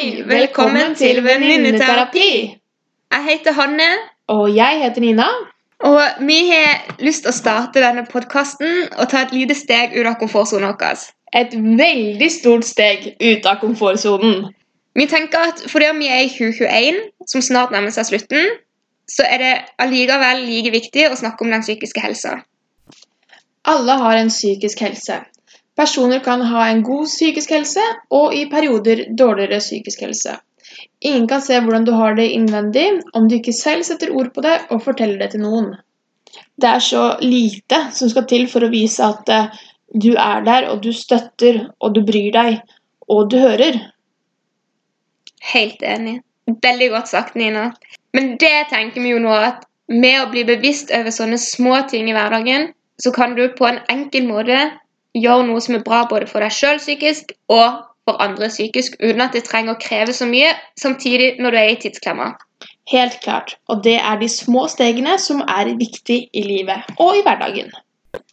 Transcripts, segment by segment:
Hei! Velkommen til Venninneterapi. Jeg heter Hanne, Og jeg heter Nina. og vi har lyst til å starte denne podkasten og ta et lite steg ut av komfortsonen vår. Et veldig stort steg ut av komfortsonen. Vi tenker at fordi vi er i 2021, som snart nærmer seg slutten, så er det allikevel like viktig å snakke om den psykiske helsa. Alle har en psykisk helse. Personer kan ha en god psykisk helse og i perioder dårligere psykisk helse. Ingen kan se hvordan du har det innvendig om du ikke selv setter ord på det og forteller det til noen. Det er så lite som skal til for å vise at eh, du er der, og du støtter, og du bryr deg, og du hører. Helt enig. Veldig godt sagt, Nina. Men det tenker vi jo nå at med å bli bevisst over sånne små ting i hverdagen, så kan du på en enkel måte gjøre noe som er bra både for deg sjøl psykisk og for andre psykisk, uten at det trenger å kreve så mye, samtidig når du er i tidsklemma. Helt klart. Og det er de små stegene som er viktig i livet og i hverdagen.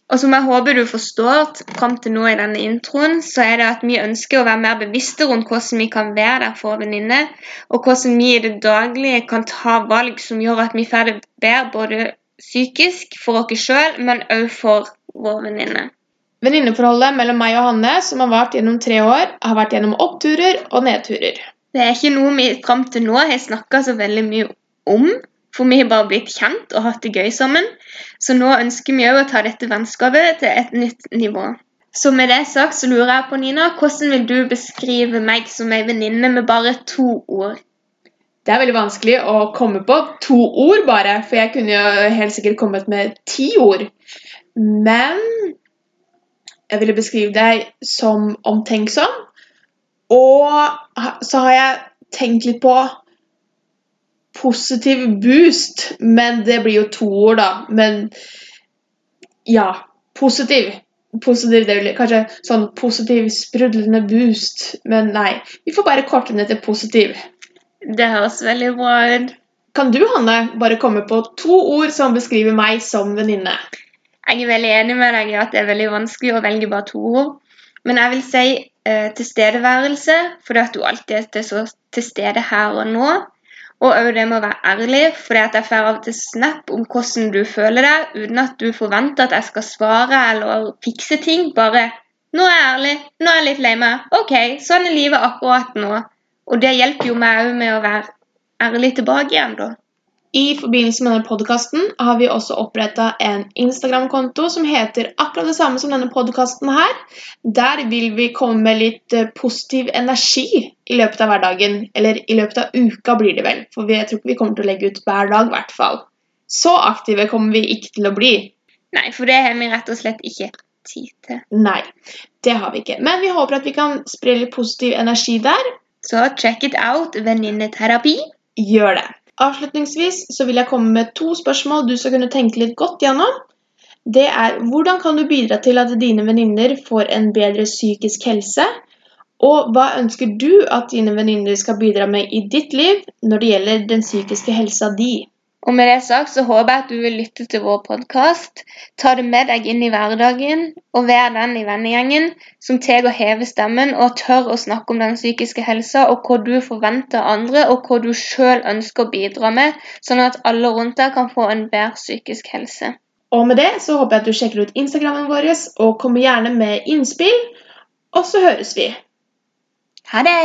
Og som jeg håper du forstår fram til nå i denne introen, så er det at vi ønsker å være mer bevisste rundt hvordan vi kan være der for venninner, og hvordan vi i det daglige kan ta valg som gjør at vi får det bedre både psykisk for oss sjøl, men òg for vår venninne. Venninneforholdet mellom meg og Hanne, som har vart gjennom tre år, har vært gjennom oppturer og nedturer. Det er ikke noe vi fram til nå har snakka så veldig mye om, for vi har bare blitt kjent og hatt det gøy sammen. Så nå ønsker vi òg å ta dette vennskapet til et nytt nivå. Så med det sagt så lurer jeg på, Nina, hvordan vil du beskrive meg som ei venninne med bare to ord? Det er veldig vanskelig å komme på to ord bare, for jeg kunne jo helt sikkert kommet med ti ord. Men jeg ville beskrive deg som omtenksom. Og så har jeg tenkt litt på positiv boost, men det blir jo to ord, da. Men ja, positiv. Positiv, det blir kanskje sånn positiv, sprudlende boost, men nei. Vi får bare korte ned til positiv. Det høres veldig bra ut. Kan du, Hanne, bare komme på to ord som beskriver meg som venninne? Jeg er veldig enig med deg i at det er veldig vanskelig å velge bare to ord. Men jeg vil si eh, tilstedeværelse, fordi at du alltid er så til stede her og nå. Og òg det med å være ærlig, fordi at jeg får av og til snap om hvordan du føler deg, uten at du forventer at jeg skal svare eller fikse ting. Bare 'Nå er jeg ærlig. Nå er jeg litt lei meg. OK, sånn er livet akkurat nå.' Og det hjelper jo meg òg med å være ærlig tilbake igjen, da. I forbindelse med denne podkasten har vi også oppretta en Instagram-konto som heter akkurat det samme som denne podkasten her. Der vil vi komme med litt eh, positiv energi i løpet av hverdagen. Eller i løpet av uka, blir det vel. For jeg tror ikke vi kommer til å legge ut hver dag, i hvert fall. Så aktive kommer vi ikke til å bli. Nei, for det har vi rett og slett ikke tid til. Nei, det har vi ikke. Men vi håper at vi kan spre litt positiv energi der. Så check it out, venninneterapi. Gjør det. Avslutningsvis så vil jeg komme med to spørsmål du skal kunne tenke litt godt gjennom. Det er hvordan kan du bidra til at dine venninner får en bedre psykisk helse? Og hva ønsker du at dine venninner skal bidra med i ditt liv når det gjelder den psykiske helsa di? Og med det sagt så håper jeg at du vil lytte til vår podkast, ta det med deg inn i hverdagen, og være den i vennegjengen som tar og hever stemmen og tør å snakke om den psykiske helsa, og hva du forventer av andre, og hva du sjøl ønsker å bidra med, sånn at alle rundt deg kan få en bedre psykisk helse. Og med det så håper jeg at du sjekker ut Instagrammen vår og kommer gjerne med innspill. Og så høres vi. Ha det!